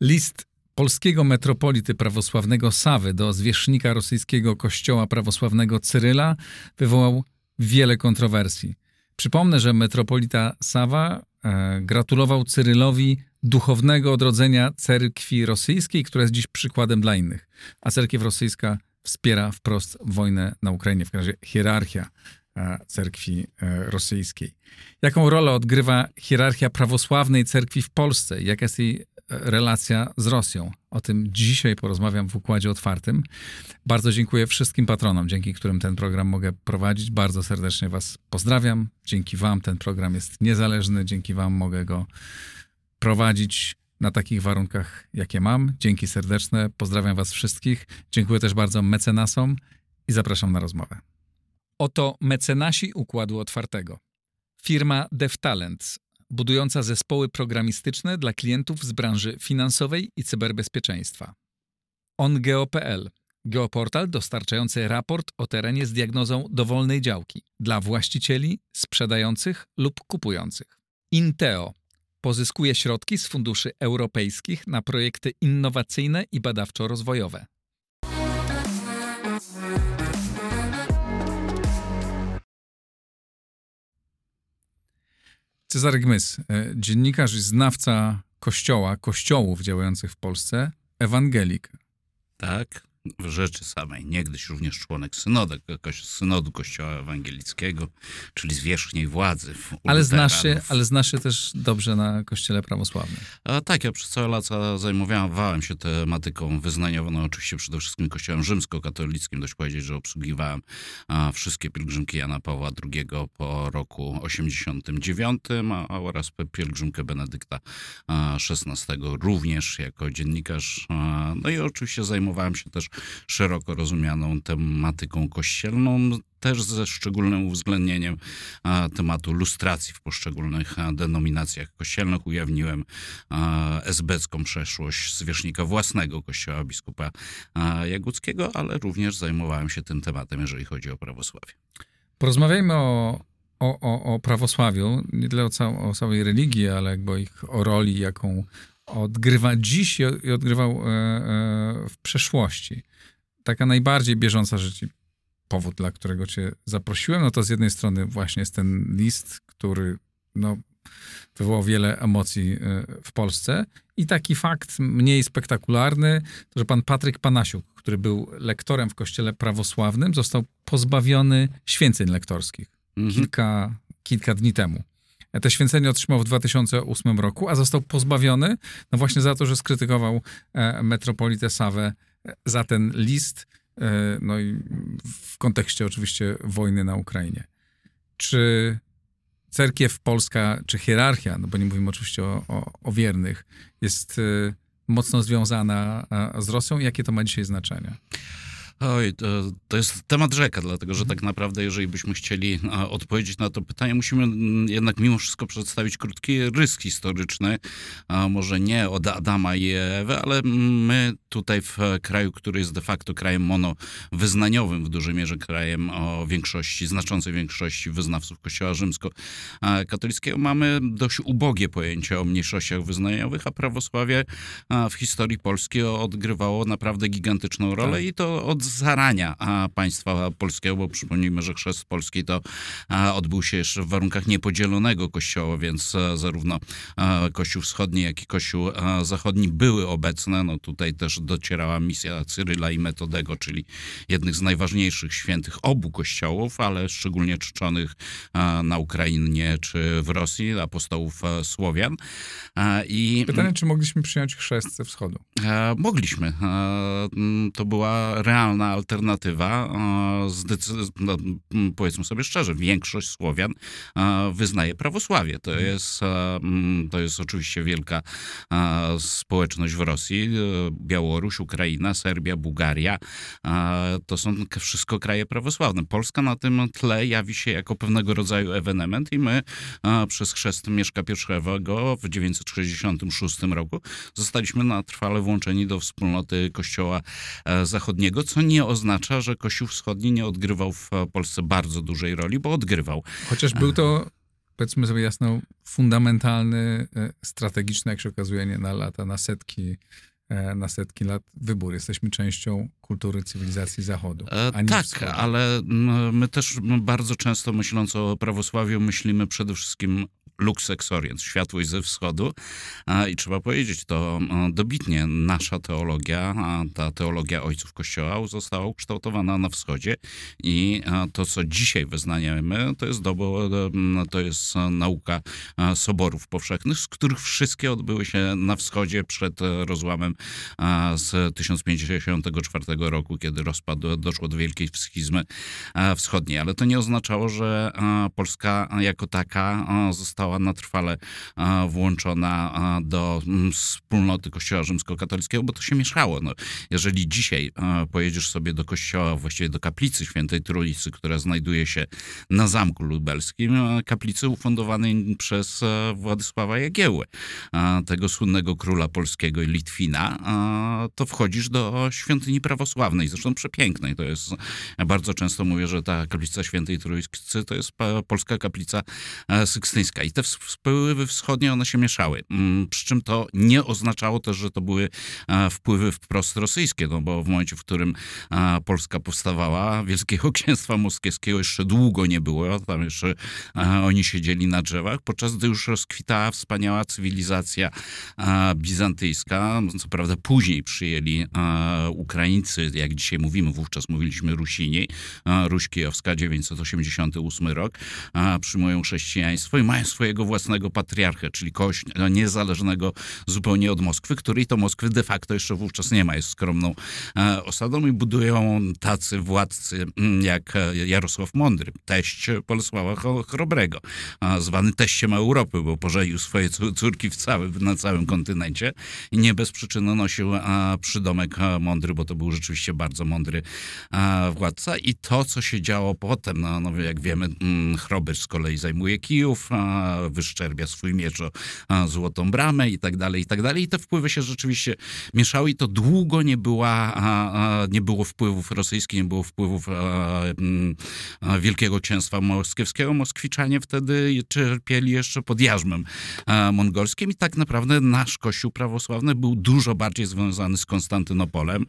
List polskiego metropolity prawosławnego Sawy do zwierzchnika rosyjskiego kościoła prawosławnego Cyryla wywołał wiele kontrowersji. Przypomnę, że metropolita Sawa e, gratulował Cyrylowi duchownego odrodzenia cerkwi rosyjskiej, która jest dziś przykładem dla innych. A cerkiew rosyjska wspiera wprost wojnę na Ukrainie, w razie hierarchia e, cerkwi e, rosyjskiej. Jaką rolę odgrywa hierarchia prawosławnej cerkwi w Polsce? Jaka jest jej relacja z Rosją. O tym dzisiaj porozmawiam w układzie otwartym. Bardzo dziękuję wszystkim patronom, dzięki którym ten program mogę prowadzić. Bardzo serdecznie Was pozdrawiam. Dzięki Wam ten program jest niezależny, dzięki Wam mogę go prowadzić na takich warunkach, jakie mam. Dzięki serdeczne. Pozdrawiam Was wszystkich. Dziękuję też bardzo mecenasom i zapraszam na rozmowę. Oto mecenasi układu otwartego. Firma DevTalent budująca zespoły programistyczne dla klientów z branży finansowej i cyberbezpieczeństwa. OnGeo.pl Geoportal dostarczający raport o terenie z diagnozą dowolnej działki dla właścicieli, sprzedających lub kupujących. Inteo pozyskuje środki z funduszy europejskich na projekty innowacyjne i badawczo-rozwojowe. Cezary Gmys, e, dziennikarz i znawca kościoła, kościołów działających w Polsce, ewangelik. Tak, w rzeczy samej. Niegdyś również członek synodu, synodu Kościoła Ewangelickiego, czyli zwierzchniej władzy. Ale znasz, się, ale znasz się też dobrze na Kościele Prawosławnym. A tak, ja przez całe lata zajmowałem się tematyką wyznaniową, no oczywiście przede wszystkim Kościołem rzymskokatolickim. Dość powiedzieć, że obsługiwałem wszystkie pielgrzymki Jana Pawła II po roku 89 a, oraz pielgrzymkę Benedykta XVI również jako dziennikarz. No i oczywiście zajmowałem się też szeroko rozumianą tematyką kościelną, też ze szczególnym uwzględnieniem tematu lustracji w poszczególnych denominacjach kościelnych. Ujawniłem esbecką przeszłość zwierzchnika własnego kościoła biskupa Jaguckiego, ale również zajmowałem się tym tematem, jeżeli chodzi o prawosławie. Porozmawiajmy o, o, o, o prawosławiu, nie tyle o, cał, o całej religii, ale jakby ich, o roli, jaką odgrywa dziś i odgrywał e, e, w przeszłości taka najbardziej bieżąca rzecz, powód, dla którego cię zaprosiłem, no to z jednej strony właśnie jest ten list, który no, wywołał wiele emocji e, w Polsce i taki fakt mniej spektakularny, to że pan Patryk Panasiuk, który był lektorem w kościele prawosławnym, został pozbawiony święceń lektorskich mhm. kilka, kilka dni temu. Te święcenie otrzymał w 2008 roku, a został pozbawiony no właśnie za to, że skrytykował e, metropolitę Sawę za ten list, e, no i w kontekście oczywiście wojny na Ukrainie. Czy cerkiew polska, czy hierarchia, no bo nie mówimy oczywiście o, o, o wiernych, jest e, mocno związana z Rosją? Jakie to ma dzisiaj znaczenie? Oj, to, jest temat rzeka, dlatego że tak naprawdę, jeżeli byśmy chcieli odpowiedzieć na to pytanie, musimy mm, jednak mimo wszystko przedstawić krótki rys historyczny. Może nie od Adama i Ewy, ale my tutaj w kraju, który jest de facto krajem monowyznaniowym, w dużej mierze krajem o większości, znaczącej większości wyznawców Kościoła Rzymsko-katolickiego, mamy dość ubogie pojęcie o mniejszościach wyznaniowych, a prawosławie w historii Polski odgrywało naprawdę gigantyczną rolę tak. i to od zarania państwa polskiego, bo przypomnijmy, że chrzest polski to odbył się jeszcze w warunkach niepodzielonego kościoła, więc zarówno Kościół Wschodni, jak i Kościół Zachodni były obecne. No tutaj też docierała misja Cyryla i Metodego, czyli jednych z najważniejszych świętych obu kościołów, ale szczególnie czczonych na Ukrainie czy w Rosji, apostołów Słowian. I Pytanie, czy mogliśmy przyjąć chrzest ze wschodu? Mogliśmy. To była realna zdecydowana alternatywa. Zdecy- no, powiedzmy sobie szczerze, większość Słowian wyznaje prawosławie. To mhm. jest, to jest oczywiście wielka społeczność w Rosji. Białoruś, Ukraina, Serbia, Bułgaria. To są wszystko kraje prawosławne. Polska na tym tle jawi się jako pewnego rodzaju ewenement i my przez chrzest Mieszka I w 966 roku zostaliśmy na trwale włączeni do wspólnoty Kościoła e, Zachodniego, co nie oznacza, że Kościół Wschodni nie odgrywał w Polsce bardzo dużej roli, bo odgrywał. Chociaż był to powiedzmy sobie jasno, fundamentalny, e, strategiczny, jak się okazuje, nie na lata, na setki E, na setki lat wybór. Jesteśmy częścią kultury cywilizacji Zachodu. E, tak, wschodu. ale my też bardzo często myśląc o prawosławiu myślimy przede wszystkim lux ex orient, światłość ze wschodu. I trzeba powiedzieć to dobitnie, nasza teologia, ta teologia ojców Kościoła została ukształtowana na wschodzie i to, co dzisiaj wyznajemy, to jest, dobo, to jest nauka soborów powszechnych, z których wszystkie odbyły się na wschodzie przed rozłamem z 1054 roku, kiedy rozpadł, doszło do wielkiej schizmy wschodniej. Ale to nie oznaczało, że Polska jako taka została na trwale włączona do wspólnoty Kościoła rzymskokatolickiego, bo to się mieszało. No, jeżeli dzisiaj pojedziesz sobie do kościoła, właściwie do kaplicy świętej Trójcy, która znajduje się na Zamku Lubelskim, kaplicy ufundowanej przez Władysława Jagiełłę, tego słynnego króla polskiego i Litwina, to wchodzisz do świątyni prawosławnej, zresztą przepięknej. To jest, bardzo często mówię, że ta kaplica świętej Trójcy to jest polska kaplica e, sykstyńska. I te wpływy wschodnie, one się mieszały. Mm, przy czym to nie oznaczało też, że to były e, wpływy wprost rosyjskie, no bo w momencie, w którym e, Polska powstawała, Wielkiego Księstwa Moskiewskiego jeszcze długo nie było, tam jeszcze oni siedzieli na drzewach, podczas gdy już rozkwitała wspaniała cywilizacja bizantyjska, co prawda później przyjęli e, Ukraińcy, jak dzisiaj mówimy, wówczas mówiliśmy Rusini, e, Ruś Kijowska, 988 rok, e, przyjmują chrześcijaństwo i mają swojego własnego patriarchę, czyli kościół niezależnego zupełnie od Moskwy, której to Moskwy de facto jeszcze wówczas nie ma, jest skromną e, osadą i budują tacy władcy mm, jak Jarosław Mądry, teść Bolesława Chrobrego, zwany teściem Europy, bo pożenił swoje córki w całym, na całym kontynencie i nie bez przyczyny no, nosił przydomek mądry, bo to był rzeczywiście bardzo mądry władca. I to, co się działo potem, no, no jak wiemy, mm, Chrobry z kolei zajmuje Kijów, wyszczerbia swój miecz o złotą bramę i tak dalej, i tak dalej. I te wpływy się rzeczywiście mieszały i to długo nie, była, nie było wpływów rosyjskich, nie było wpływów mm, Wielkiego Księstwa Moskiewskiego. Moskwiczanie wtedy cierpieli jeszcze pod jarzmem mongolskim i tak naprawdę nasz Kościół prawosławny był dużo bardziej związany z Konstantynopolem.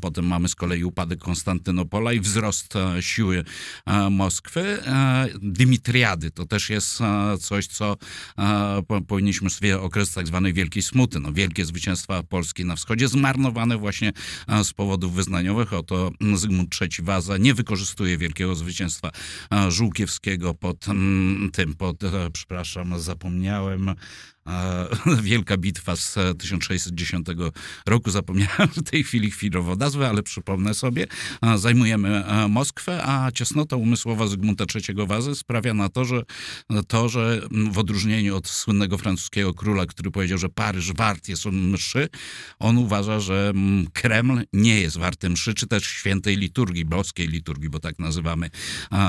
Potem mamy z kolei upadek Konstantynopola i wzrost e, siły e, Moskwy. E, Dymitriady to też jest coś, co powinniśmy sobie okres tak zwanej wielkiej smuty. No, wielkie zwycięstwa Polski na wschodzie, zmarnowane właśnie z powodów wyznaniowych. Oto Zygmunt III Waza nie wykorzystuje wielkiego zwycięstwa Żółkiewskiego pod tym, pod, przepraszam, zapomniałem, wielka bitwa z 1610 roku. Zapomniałem w tej chwili chwilowo nazwę, ale przypomnę sobie. Zajmujemy Moskwę, a ciasnota umysłowa Zygmunta III Wazy sprawia na to, że to, że w odróżnieniu od słynnego francuskiego króla, który powiedział, że Paryż wart jest on mszy, on uważa, że Kreml nie jest warty mszy, czy też świętej liturgii, boskiej liturgii, bo tak nazywamy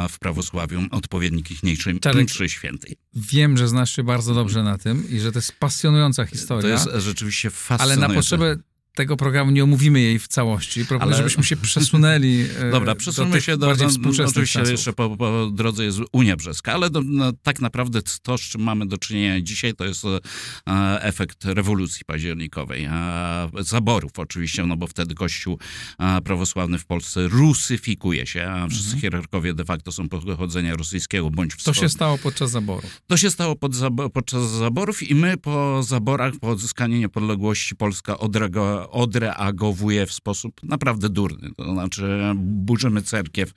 w prawosławiu odpowiednik ichniejszej mszy świętej. Wiem, że znasz się bardzo dobrze na tym i że to jest pasjonująca historia. To jest rzeczywiście fascynujące. Ale na potrzebę tego programu nie omówimy jej w całości. Proponuję, Ale... żebyśmy się przesunęli e, Dobra, przesuńmy się do, do oczywiście czasów. jeszcze po, po, drodze jest Unia Brzeska, ale do, no, tak naprawdę to, z czym mamy do czynienia dzisiaj, to jest e, efekt rewolucji październikowej. E, zaborów oczywiście, no bo wtedy Kościół e, prawosławny w Polsce rusyfikuje się, a wszyscy mhm. hierarchowie de facto są pochodzenia rosyjskiego bądź wschodniego. To się stało podczas zaborów. To się stało pod, podczas zaborów i my po zaborach, po odzyskaniu niepodległości Polska odreagowała odreagowuje w sposób naprawdę durny. To znaczy burzymy cerkiew,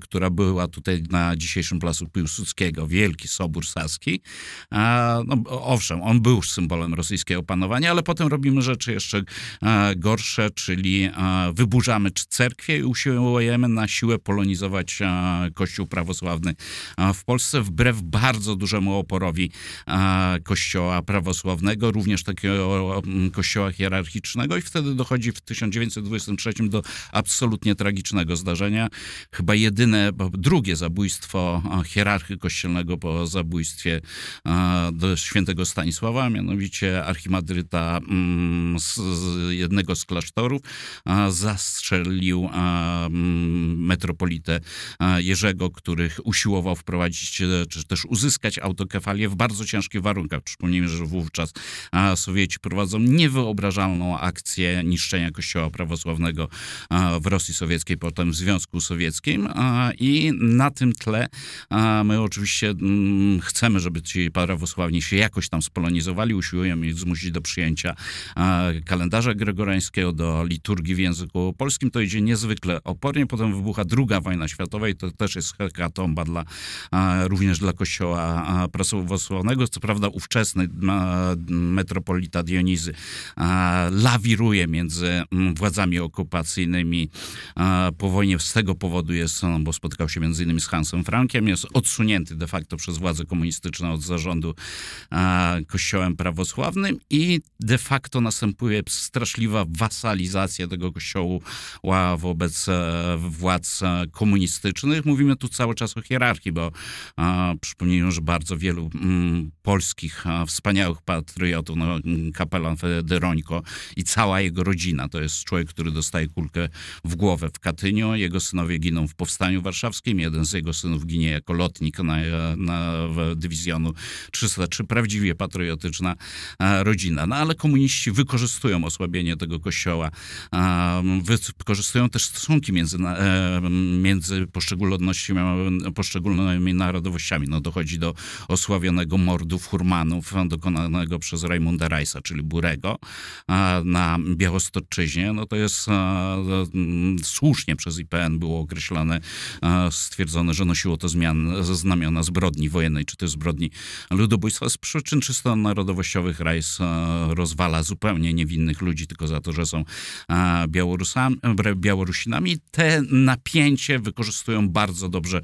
która była tutaj na dzisiejszym placu Piłsudskiego, Wielki Sobór Saski. No, owszem, on był symbolem rosyjskiego panowania, ale potem robimy rzeczy jeszcze gorsze, czyli wyburzamy cerkwie i usiłujemy na siłę polonizować Kościół prawosławny w Polsce wbrew bardzo dużemu oporowi Kościoła prawosławnego, również takiego Kościoła hierarchicznego i wtedy dochodzi w 1923 do absolutnie tragicznego zdarzenia. Chyba jedyne, drugie zabójstwo hierarchy kościelnego po zabójstwie do świętego Stanisława, mianowicie archimadryta z jednego z klasztorów zastrzelił metropolitę Jerzego, który usiłował wprowadzić, czy też uzyskać autokefalię w bardzo ciężkich warunkach. Przypomnijmy, że wówczas Sowieci prowadzą niewyobrażalną akcję niszczenia kościoła prawosławnego w Rosji Sowieckiej, potem w Związku Sowieckim i na tym tle my oczywiście mm, chcemy, żeby ci prawosławni się jakoś tam spolonizowali, usiłujemy ich zmusić do przyjęcia kalendarza gregorańskiego, do liturgii w języku polskim. To idzie niezwykle opornie. Potem wybucha druga wojna światowa i to też jest hekatomba dla, również dla kościoła prawosławnego. Co prawda ówczesny metropolita Dionizy lawiruje między władzami okupacyjnymi po wojnie. Z tego powodu jest, no, bo spotykał się między innymi z Hansem Frankiem, jest odsunięty de facto przez władze komunistyczne od zarządu kościołem prawosławnym i de facto następuje straszliwa wasalizacja tego kościoła wobec e, władz e, komunistycznych. Mówimy tu cały czas o hierarchii, bo przypomnijmy, że bardzo wielu mm, polskich wspaniałych patriotów, no, kapelan Federońko i cała jego rodzina, to jest człowiek, który dostaje kulkę w głowę w Katyniu, jego synowie giną w Powstaniu Warszawskim, jeden z jego synów ginie jako lotnik na, na dywizjonu 303, prawdziwie patriotyczna rodzina. No ale komuniści wykorzystują osłabienie tego kościoła, wykorzystują też stosunki między, e, między poszczególnymi narodowościami. No dochodzi do osławionego mordu Furmanów dokonanego przez Rajmunda Rajsa, czyli Burego na Białostoczyźnie. No to jest słusznie przez IPN było określone, stwierdzone, że nosiło to zmian, znamiona zbrodni wojennej, czy też zbrodni ludobójstwa. Z przyczyn czysto narodowościowych Rajs rozwala zupełnie niewinnych ludzi tylko za to, że są Białorusami, Białorusinami. Te napięcie wykorzystują bardzo dobrze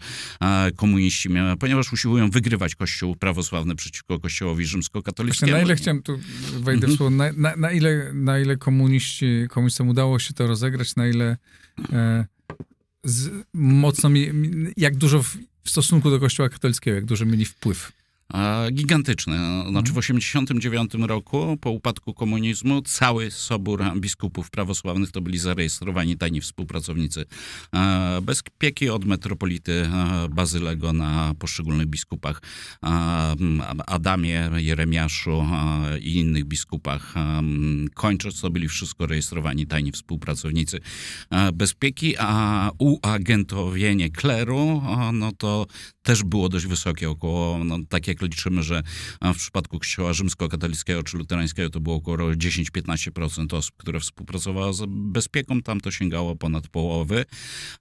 komuniści, ponieważ usiłują wygrywać Kościół prawosławny przeciwko Kościołowi rzymskokatolickiemu. na ile chciałem tu, wejdę w mhm. słowo, na, na, na, ile, na ile komuniści, komunistom udało się to rozegrać, na ile e, z, mocno, mi, jak dużo w, w stosunku do Kościoła katolickiego, jak duży mieli wpływ? Gigantyczny. Znaczy w 1989 roku, po upadku komunizmu, cały sobór biskupów prawosławnych to byli zarejestrowani tajni współpracownicy bezpieki od metropolity Bazylego na poszczególnych biskupach Adamie, Jeremiaszu i innych biskupach. Kończąc, to byli wszystko rejestrowani tajni współpracownicy bezpieki, a uagentowienie kleru, no to też było dość wysokie, około, no, tak jak liczymy, że w przypadku kościoła rzymskokatolickiego czy luterańskiego to było około 10-15% osób, które współpracowało z bezpieką, tam to sięgało ponad połowy,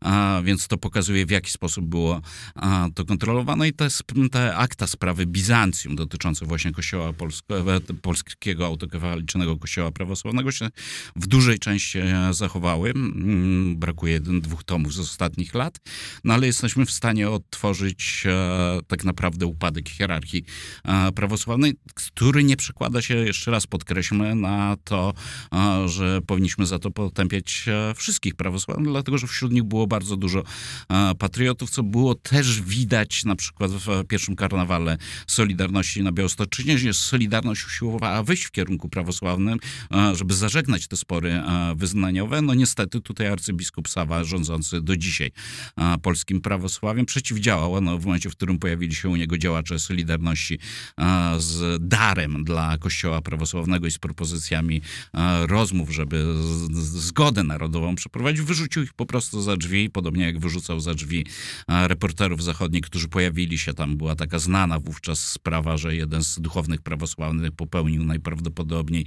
a, więc to pokazuje w jaki sposób było a, to kontrolowane. I te, te akta sprawy Bizancjum dotyczące właśnie kościoła polskiego, polskiego autokefalicznego kościoła prawosławnego się w dużej części e, zachowały. Mm, brakuje dwóch tomów z ostatnich lat, no ale jesteśmy w stanie odtworzyć tak naprawdę upadek hierarchii e, prawosławnej, który nie przekłada się, jeszcze raz podkreślmy, na to, e, że powinniśmy za to potępiać e, wszystkich prawosławnych, dlatego że wśród nich było bardzo dużo patriotów, co było też widać na przykład w pierwszym karnawale Solidarności na Białostoczyźnie, że Solidarność usiłowała wyjść w kierunku prawosławnym, żeby zażegnać te spory wyznaniowe. No niestety tutaj arcybiskup Sawa, rządzący do dzisiaj polskim prawosławiem, przeciwdziałał. No, w momencie, w którym pojawili się u niego działacze Solidarności z darem dla Kościoła prawosławnego i z propozycjami rozmów, żeby zgodę narodową przeprowadzić, wyrzucił ich po prostu za drzwi, podobnie jak wyrzucał za drzwi reporterów zachodnich, którzy pojawili się tam. Była taka znana wówczas sprawa, że jeden z duchownych prawosławnych popełnił najprawdopodobniej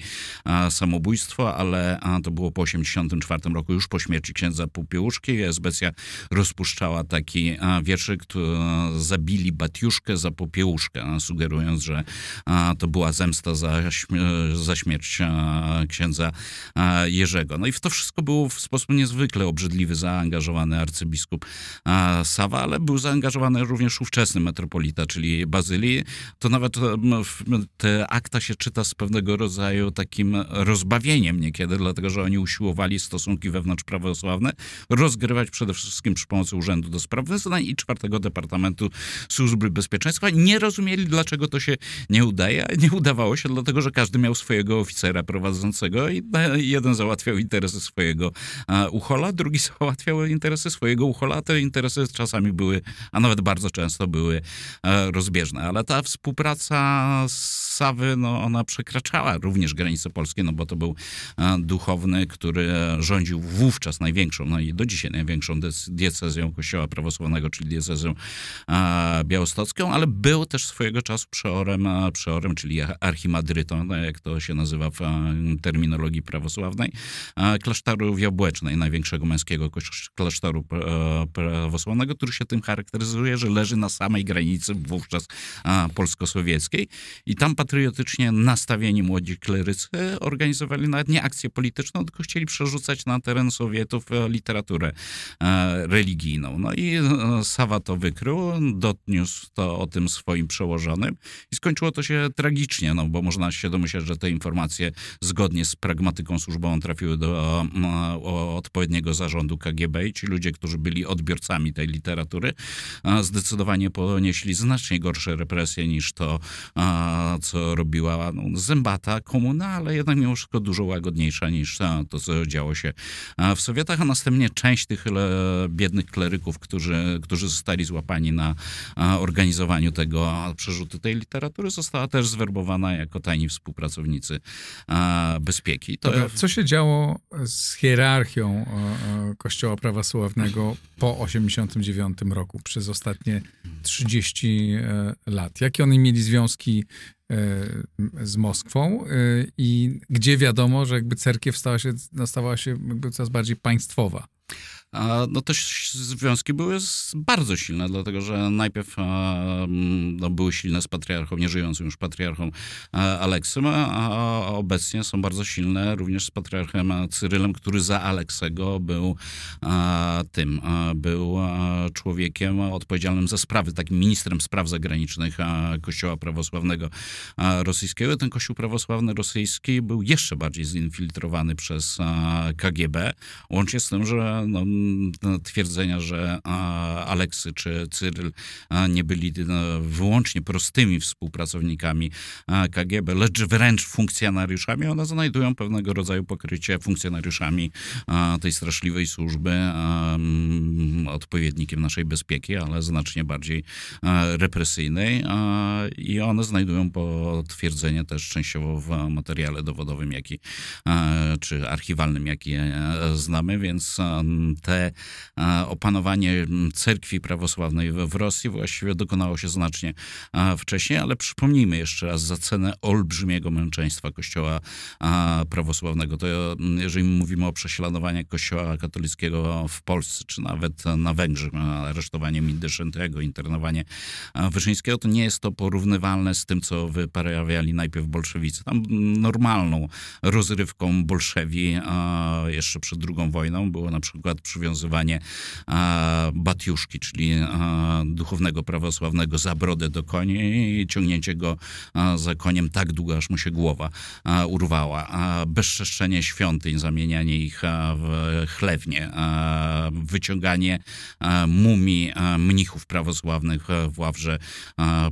samobójstwo, ale to było po 1984 roku, już po śmierci księdza Popiełuszki. Esbecja rozpuszczała taki wierszyk, zabili Batiuszkę za Popiełuszkę, sugerując, że to była zemsta za, za śmierć księdza Jerzego. No i w to wszystko był w sposób niezwykle obrzydliwy zaangażowany arcybiskup Sawa, ale był zaangażowany również ówczesny metropolita, czyli Bazylii. To nawet te akta się czyta z pewnego rodzaju takim rozbawieniem niekiedy, dlatego że oni usiłowali stosunki wewnątrz prawosławne rozgrywać przede wszystkim przy pomocy Urzędu do Spraw Wyznań i czwartego Departamentu Służby Bezpieczeństwa. Nie rozumieli, dlaczego to się nie udaje. Nie udawało się, dlatego że każdy miał swojego oficera prowadzącego i jeden załatwiał interesy swojego uchola, drugi załatwiał interesy swojego uchola. Te interesy czasami były, a nawet bardzo często były rozbieżne. Ale ta współpraca z Sawy, no ona przekraczała również granice polskie, no bo to był duchowny, który rządził wówczas największą, no i do dzisiaj największą diecezją Kościoła Prawosławnego, czyli diecezją białostocką, ale był też swojego czasu przeorem, przeorem czyli archimadrytą, no jak to się nazywa w terminologii prawosławnej, klasztoru Wiobłecznej, największego męskiego klasztoru prawosławnego, który się tym charakteryzuje, że leży na samej granicy wówczas polsko-sowieckiej i tam patriotycznie nastawieni młodzi klerycy organizowali nawet nie akcję polityczną, tylko chcieli przerzucać na teren Sowietów e, literaturę e, religijną. No i e, Sawa to wykrył, dotniósł to o tym swoim przełożonym. I skończyło to się tragicznie, no bo można się domyśleć, że te informacje zgodnie z pragmatyką służbową trafiły do odpowiedniego zarządu KGB i ci ludzie, którzy byli odbiorcami tej literatury, zdecydowanie ponieśli znacznie gorsze represje niż to, co robiła no, zębata komuna, ale jednak mimo wszystko dużo łagodniejsza niż to, co działo się w Sowietach, a następnie część tych biednych kleryków, którzy, którzy zostali złapani na organizowaniu tego przerzutu tej literatury, została też zwerbowana jako tajni współpracownicy bezpieki. To... Co się działo z hierarchią Kościoła Prawosławnego po 89 roku, przez ostatnie 30 e, lat? Jakie one mieli związki z Moskwą i gdzie wiadomo, że jakby cerkiew stała się, stawała się jakby coraz bardziej państwowa no to związki były bardzo silne, dlatego że najpierw no, były silne z patriarchą, nieżyjącym już patriarchą Aleksym, a obecnie są bardzo silne również z patriarchem Cyrylem, który za Aleksego był tym, był człowiekiem odpowiedzialnym za sprawy, takim ministrem spraw zagranicznych Kościoła Prawosławnego Rosyjskiego. Ten Kościół Prawosławny Rosyjski był jeszcze bardziej zinfiltrowany przez KGB, łącznie z tym, że no, twierdzenia, że Aleksy czy Cyryl nie byli no, wyłącznie prostymi współpracownikami KGB, lecz wręcz funkcjonariuszami, one znajdują pewnego rodzaju pokrycie funkcjonariuszami tej straszliwej służby, odpowiednikiem naszej bezpieki, ale znacznie bardziej represyjnej i one znajdują potwierdzenie też częściowo w materiale dowodowym, jaki, czy archiwalnym, jaki znamy, więc te opanowanie cerkwi prawosławnej w Rosji właściwie dokonało się znacznie wcześniej, ale przypomnijmy jeszcze raz za cenę olbrzymiego męczeństwa Kościoła prawosławnego. To jeżeli mówimy o prześladowaniu Kościoła katolickiego w Polsce, czy nawet na Węgrzech, aresztowanie Mindyszentego, internowanie Wyszyńskiego, to nie jest to porównywalne z tym, co wyprawiali najpierw bolszewicy. Tam normalną rozrywką bolszewi jeszcze przed II wojną było na przykład przywiązywanie Batiuszki, czyli duchownego prawosławnego za brodę do koni i ciągnięcie go za koniem tak długo, aż mu się głowa urwała. Bezczeszczenie świątyń, zamienianie ich w chlewnie, wyciąganie mumii mnichów prawosławnych w Ławrze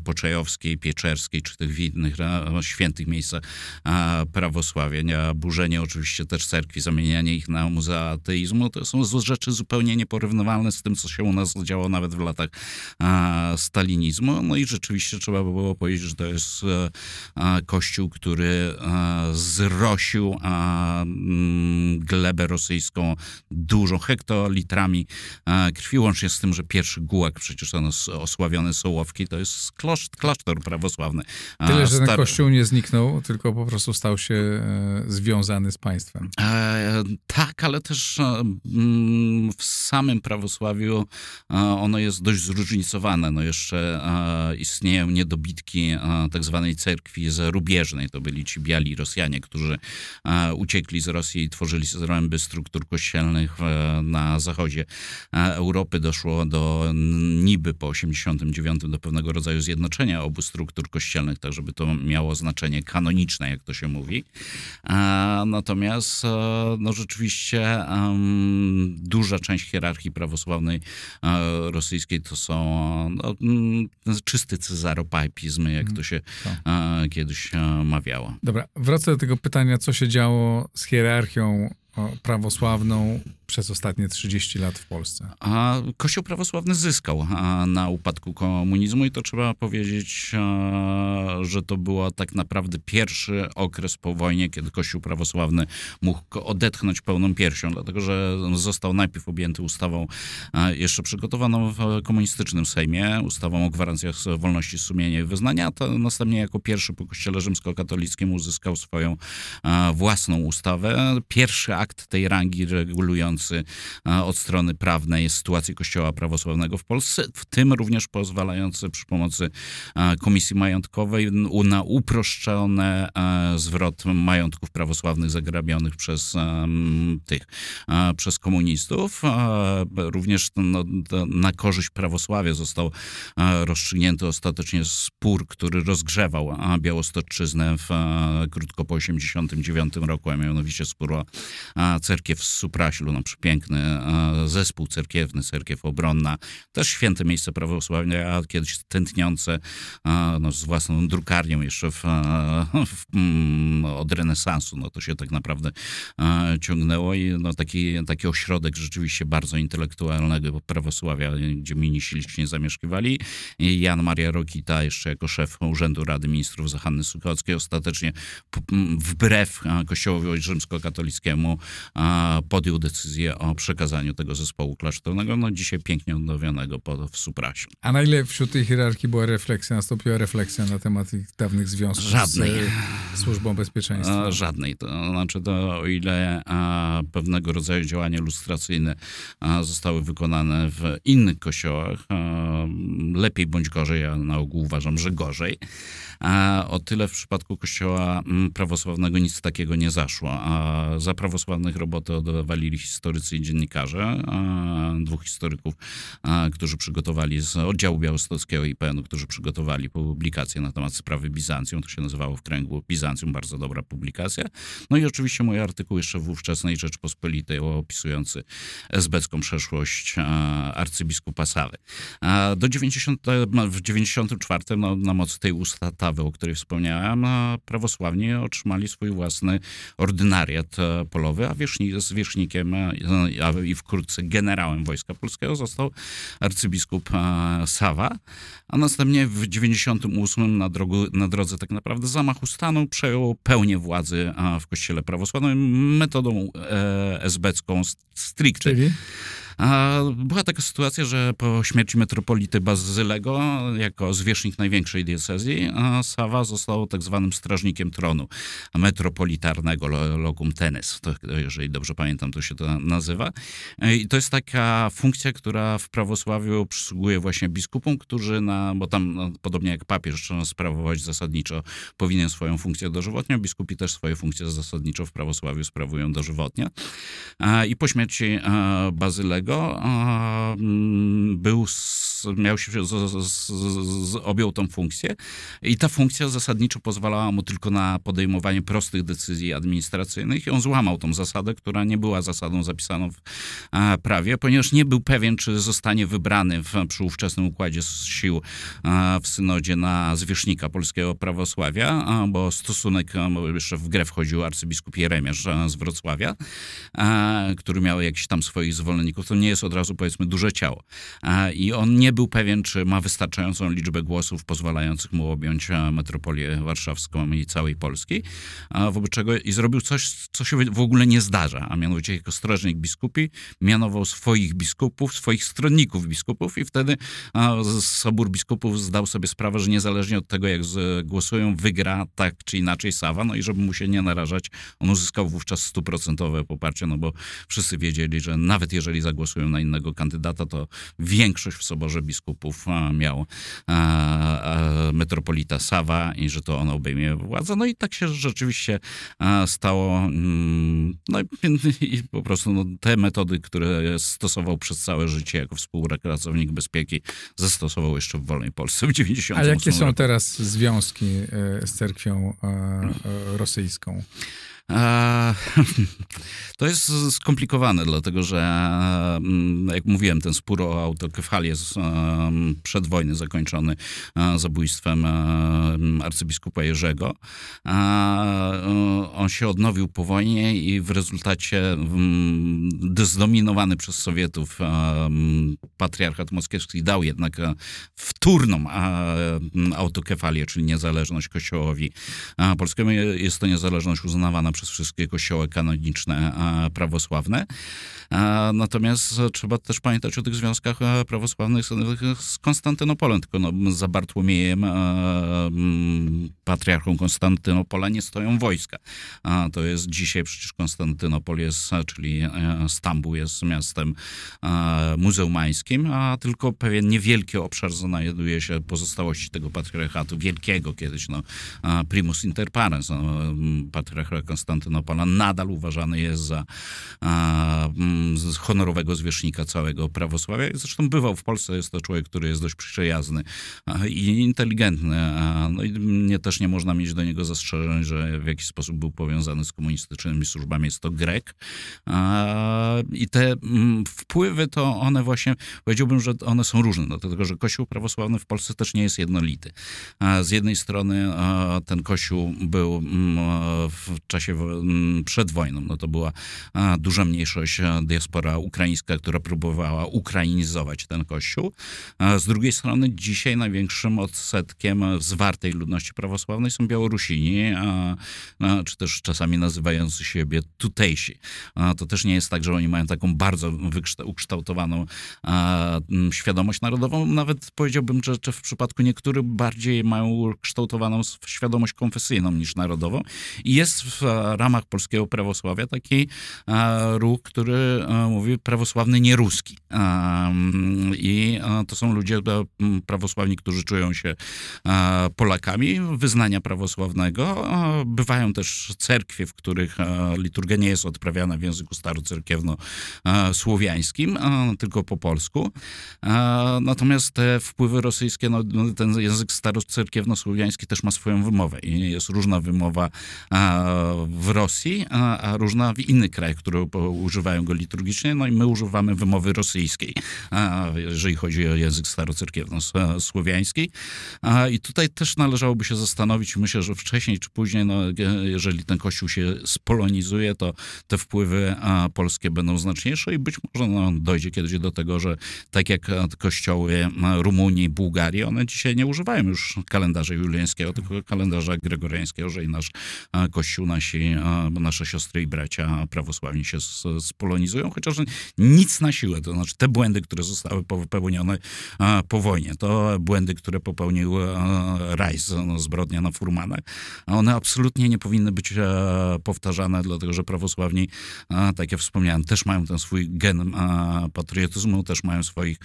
Poczajowskiej, Pieczerskiej, czy tych innych świętych miejscach prawosławia. Burzenie oczywiście też cerkwi, zamienianie ich na muzea ateizmu, to są rzeczy zupełnie nieporównywalne z tym, co się u nas działo nawet w latach stalinizmu. No i rzeczywiście trzeba by było powiedzieć, że to jest a, kościół, który zrosił mm, glebę rosyjską dużą hektolitrami krwi, łącznie z tym, że pierwszy gułak, przecież ten osławiony Sołowki, to jest klasztor, klasztor prawosławny. Tyle, że ten kościół nie zniknął, tylko po prostu stał się e, związany z państwem. E, tak, ale też e, mm, w samym prawosławiu e, ono jest dość zróżnicowane. No jeszcze e, istnieją niedobitki e, tak zwanej cerkwi zarubieżnej. To byli ci biali Rosjanie, którzy uciekli z Rosji i tworzyli zręby struktur kościelnych na zachodzie Europy. Doszło do niby po 89 do pewnego rodzaju zjednoczenia obu struktur kościelnych, tak żeby to miało znaczenie kanoniczne, jak to się mówi. Natomiast no rzeczywiście duża część hierarchii prawosławnej e, rosyjskiej to są no, mm, czysty cezaropapizm, jak to się e, kiedyś e, mawiało. Dobra, wracę do tego pytania, co się działo z hierarchią prawosławną przez ostatnie 30 lat w Polsce. A Kościół prawosławny zyskał na upadku komunizmu i to trzeba powiedzieć, że to był tak naprawdę pierwszy okres po wojnie, kiedy Kościół prawosławny mógł odetchnąć pełną piersią, dlatego że został najpierw objęty ustawą jeszcze przygotowaną w komunistycznym Sejmie, ustawą o gwarancjach wolności sumienia i wyznania, a następnie jako pierwszy po Kościele rzymskokatolickim uzyskał swoją własną ustawę. Pierwszy akt tej rangi regulujący od strony prawnej sytuację Kościoła prawosławnego w Polsce, w tym również pozwalający przy pomocy Komisji Majątkowej na uproszczone zwrot majątków prawosławnych zagrabionych przez tych, przez komunistów. Również no, na korzyść prawosławia został rozstrzygnięty ostatecznie spór, który rozgrzewał Białostoczyznę w, krótko po 89 roku, a mianowicie spór o cerkiew z Supraślu, no przepiękny zespół cerkiewny, cerkiew obronna, też święte miejsce prawosławia, a kiedyś tętniące no, z własną drukarnią jeszcze w, w, mm, od renesansu, no to się tak naprawdę ciągnęło i no, taki, taki ośrodek rzeczywiście bardzo intelektualnego prawosławia, gdzie mini ślicznie zamieszkiwali. Jan Maria Rokita jeszcze jako szef Urzędu Rady Ministrów za Hanny Suchockiej ostatecznie wbrew Kościołowi rzymskokatolickiemu podjął decyzję o przekazaniu tego zespołu klasztornego, no dzisiaj pięknie odnowionego w Suprasie. A na ile wśród tej hierarchii była refleksja, nastąpiła refleksja na temat tych dawnych związków Żadnej. z Służbą Bezpieczeństwa? Żadnej. To znaczy, to o ile a, pewnego rodzaju działania lustracyjne a, zostały wykonane w innych kościołach, a, lepiej bądź gorzej, ja na ogół uważam, że gorzej, o tyle w przypadku kościoła prawosławnego nic takiego nie zaszło. A za prawosławnych roboty oddawali historycy i dziennikarze, dwóch historyków, którzy przygotowali z oddziału białostockiego IPN-u, którzy przygotowali publikację na temat sprawy Bizancjum, to się nazywało w kręgu Bizancjum, bardzo dobra publikacja. No i oczywiście mój artykuł jeszcze w ówczesnej Rzeczpospolitej opisujący esbecką przeszłość arcybiskupa Sawy. Do 90, w 94 no, na mocy tej ustawy, o której wspomniałem, prawosławni otrzymali swój własny ordynariat e, polowy, a wierzchni, z wierzchnikiem e, i wkrótce generałem Wojska Polskiego został arcybiskup e, Sawa, a następnie w 98 na, drogu, na drodze tak naprawdę zamachu stanu przejął pełnię władzy w kościele prawosławnym metodą esbecką stricte. Czyli? Była taka sytuacja, że po śmierci metropolity Bazylego, jako zwierzchnik największej diecezji, Sawa został tak zwanym strażnikiem tronu metropolitarnego, locum tenes, to, jeżeli dobrze pamiętam, to się to nazywa. I to jest taka funkcja, która w prawosławiu przysługuje właśnie biskupom, którzy, na, bo tam no, podobnie jak papież sprawować zasadniczo, powinien swoją funkcję dożywotnią, biskupi też swoje funkcje zasadniczo w prawosławiu sprawują dożywotnie. I po śmierci Bazylego Mm, był, miał się, z, z, z, objął tą funkcję i ta funkcja zasadniczo pozwalała mu tylko na podejmowanie prostych decyzji administracyjnych i on złamał tą zasadę, która nie była zasadą zapisaną w prawie, ponieważ nie był pewien, czy zostanie wybrany w, przy ówczesnym układzie sił w synodzie na zwierzchnika polskiego prawosławia, bo stosunek, bo jeszcze w grę wchodził arcybiskup Jeremiasz z Wrocławia, który miał jakiś tam swoich zwolenników, to nie jest od razu powiedzmy duże ciało. I on nie był pewien, czy ma wystarczającą liczbę głosów pozwalających mu objąć metropolię warszawską i całej Polski, wobec czego i zrobił coś, co się w ogóle nie zdarza, a mianowicie jako strażnik biskupi mianował swoich biskupów, swoich stronników biskupów i wtedy Sobór Biskupów zdał sobie sprawę, że niezależnie od tego, jak głosują, wygra tak czy inaczej Sawa, no i żeby mu się nie narażać, on uzyskał wówczas stuprocentowe poparcie, no bo wszyscy wiedzieli, że nawet jeżeli zagłosują na innego kandydata, to większość w Soborze Biskupów miał metropolita Sawa i że to on obejmie władzę. No i tak się rzeczywiście stało. Mm, no i po prostu no, te metody, które stosował przez całe życie jako współpracownik bezpieki, zastosował jeszcze w wolnej Polsce w 90 A jakie są teraz związki e, z cerkwią e, e, rosyjską? To jest skomplikowane, dlatego że, mm, jak mówiłem, ten spór o autokefalię jest przed wojny zakończony zabójstwem arcybiskupa Jerzego. On się odnowił po wojnie i w rezultacie zdominowany przez Sowietów patriarchat moskiewski dał jednak wtórną autokefalię, czyli niezależność kościołowi polskiemu. Jest to niezależność uznawana przez wszystkie kościoły kanoniczne prawosławne. Natomiast trzeba też pamiętać o tych związkach prawosławnych z Konstantynopolem, tylko no, za Bartłomiejem, patriarchą Konstantynopola nie stoją wojska. To jest dzisiaj przecież Konstantynopol jest, czyli e, Stambuł jest miastem muzeumańskim, a tylko pewien niewielki obszar znajduje się pozostałości tego patriarchatu, wielkiego kiedyś, no, primus inter pares, no, patriarcha Konstantynopola nadal uważany jest za mm, honorowego zwierzchnika całego prawosławia. Zresztą bywał w Polsce, jest to człowiek, który jest dość przyjazny i inteligentny. No i nie, też nie można mieć do niego zastrzeżeń, że w jakiś sposób był powiązany z komunistycznymi służbami. Jest to Grek. I te mm, wpływy to one właśnie, powiedziałbym, że one są różne, dlatego że Kościół prawosławny w Polsce też nie jest jednolity. Z jednej strony ten Kościół był mm, w czasie przed wojną, no to była duża mniejszość, diaspora ukraińska, która próbowała ukrainizować ten kościół. Z drugiej strony dzisiaj największym odsetkiem zwartej ludności prawosławnej są Białorusini, czy też czasami nazywający siebie tutejsi. To też nie jest tak, że oni mają taką bardzo ukształtowaną świadomość narodową. Nawet powiedziałbym, że, że w przypadku niektórych bardziej mają kształtowaną świadomość konfesyjną niż narodową. I jest w ramach polskiego prawosławia taki ruch, który mówi prawosławny nie ruski. I to są ludzie prawosławni, którzy czują się Polakami wyznania prawosławnego. Bywają też cerkwie, w których liturgia nie jest odprawiana w języku starocerkiewno-słowiańskim, tylko po polsku. Natomiast te wpływy rosyjskie, no, no ten język starocerkiewno-słowiański też ma swoją wymowę i jest różna wymowa w Rosji, a, a różna w innych krajach, które używają go liturgicznie. No i my używamy wymowy rosyjskiej, a, jeżeli chodzi o język starocerkiewno-słowiański. I tutaj też należałoby się zastanowić, myślę, że wcześniej czy później, no, jeżeli ten kościół się spolonizuje, to te wpływy polskie będą znaczniejsze i być może no, dojdzie kiedyś do tego, że tak jak kościoły Rumunii, Bułgarii, one dzisiaj nie używają już kalendarza juliańskiego, tylko kalendarza gregoriańskiego, że i nasz kościół, nasi nasze siostry i bracia prawosławni się spolonizują, chociaż nic na siłę. To znaczy te błędy, które zostały popełnione po wojnie, to błędy, które popełnił Rajs, no, zbrodnia na Furmanach, one absolutnie nie powinny być e, powtarzane, dlatego że prawosławni, tak jak wspomniałem, też mają ten swój gen patriotyzmu, też mają swoich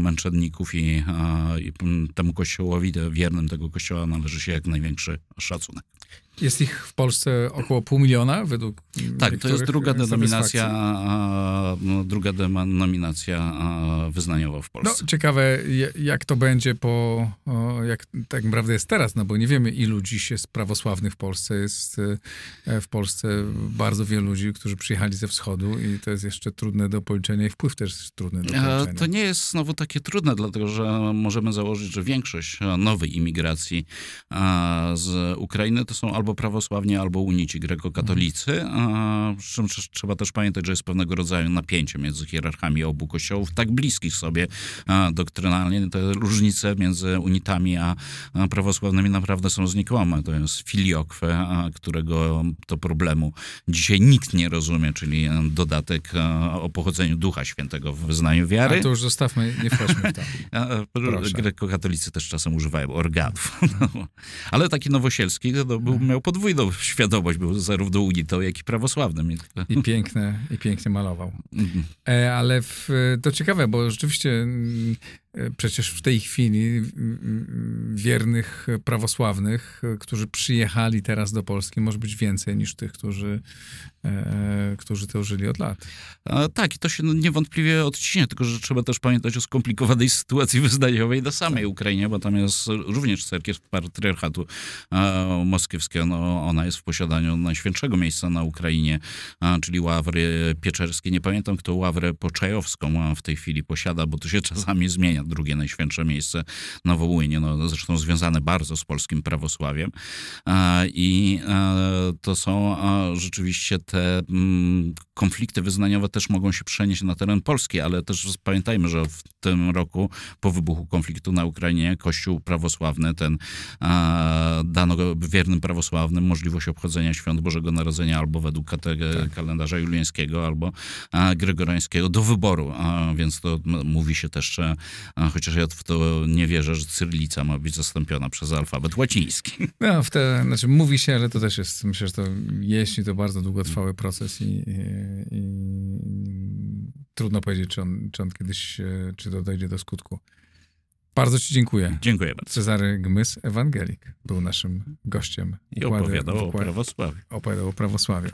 męczenników i, i temu kościołowi, wiernym tego kościoła należy się jak największy szacunek. Jest ich w Polsce około pół miliona według Tak, to jest druga denominacja, no, druga denominacja wyznaniowa w No, Polsce. ciekawe, je- jak to będzie po, jak tak naprawdę jest teraz, no bo nie wiemy, ilu dziś jest prawosławnych w Polsce. Jest e, w Polsce bardzo wielu ludzi, którzy przyjechali ze wschodu i to jest jeszcze trudne do policzenia i wpływ też jest trudny do E, policzenia. To nie jest znowu takie trudne, dlatego że możemy założyć, że większość nowej imigracji z Ukrainy to są albo prawosławni, albo unici grekokatolicy. Przy czym też trzeba też pamiętać, że jest pewnego rodzaju napięcie między hierarchami obu kościołów, tak bliskich sobie e, doktrynalnie. Te różnice między unitami a a prawosławnymi naprawdę są znikome. To jest filiokwe, a, którego to problemu dzisiaj nikt nie rozumie, czyli e, dodatek e, o pochodzeniu Ducha Świętego w wyznaniu wiary. A to już zostawmy, nie wchodźmy w to. A, a. Grekokatolicy też czasem używają organów. No. Ale taki nowosielski to był, miał podwójną świadomość, był zarówno unitą, jak i prawosławnym. I- I piękne, i pięknie malował. Mhm. E, ale w, to ciekawe, bo rzeczywiście mm, przecież w tej chwili wiernych prawosławnych, e, którzy przyjechali teraz do Polski, może być więcej niż tych, którzy, e, którzy to żyli od lat. A, tak, i to się no, niewątpliwie odciśnie, tylko że trzeba też pamiętać o skomplikowanej sytuacji wyznaniowej na samej Ukrainie, bo tam jest również cerkiew patriarchatu e, moskiewskiego. No, ona jest w posiadaniu najświętszego miejsca na Ukrainie, czyli ławry pieczerskie. Nie pamiętam, kto ławrę poczajowską w tej chwili posiada, bo to się czasami zmienia. Drugie najświętsze miejsce na Wołynie, no, zresztą związane bardzo z polskim prawosławiem. I to są rzeczywiście te mm, konflikty wyznaniowe też mogą się przenieść na teren Polski, ale też pamiętajmy, że w tym roku po wybuchu konfliktu na Ukrainie Kościół prawosławny ten dano wiernym prawosławnym możliwość obchodzenia świąt Bożego Narodzenia albo według kate- kalendarza juliańskiego, albo a, gregoriańskiego do wyboru. Więc to mówi się też, chociaż ja w to nie wierzę, że cyrylica ma być zastąpiona przez alfabet łaciński. No, w te, znaczy mówi się, ale to też jest, myślę, że to jeśli to bardzo długotrwały proces i, i, i trudno powiedzieć, czy on, czy on kiedyś, e, czy to dojdzie do skutku. Bardzo ci dziękuję. Dziękuję bardzo. Cezary Gmys, ewangelik, był naszym gościem. I opowiadał o prawosławiu. opowiadał o prawosławiu.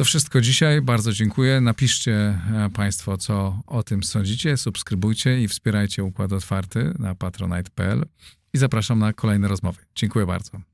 To wszystko dzisiaj. Bardzo dziękuję. Napiszcie e, Państwo, co o tym sądzicie. Subskrybujcie i wspierajcie Układ Otwarty na patronite.pl i zapraszam na kolejne rozmowy. Dziękuję bardzo.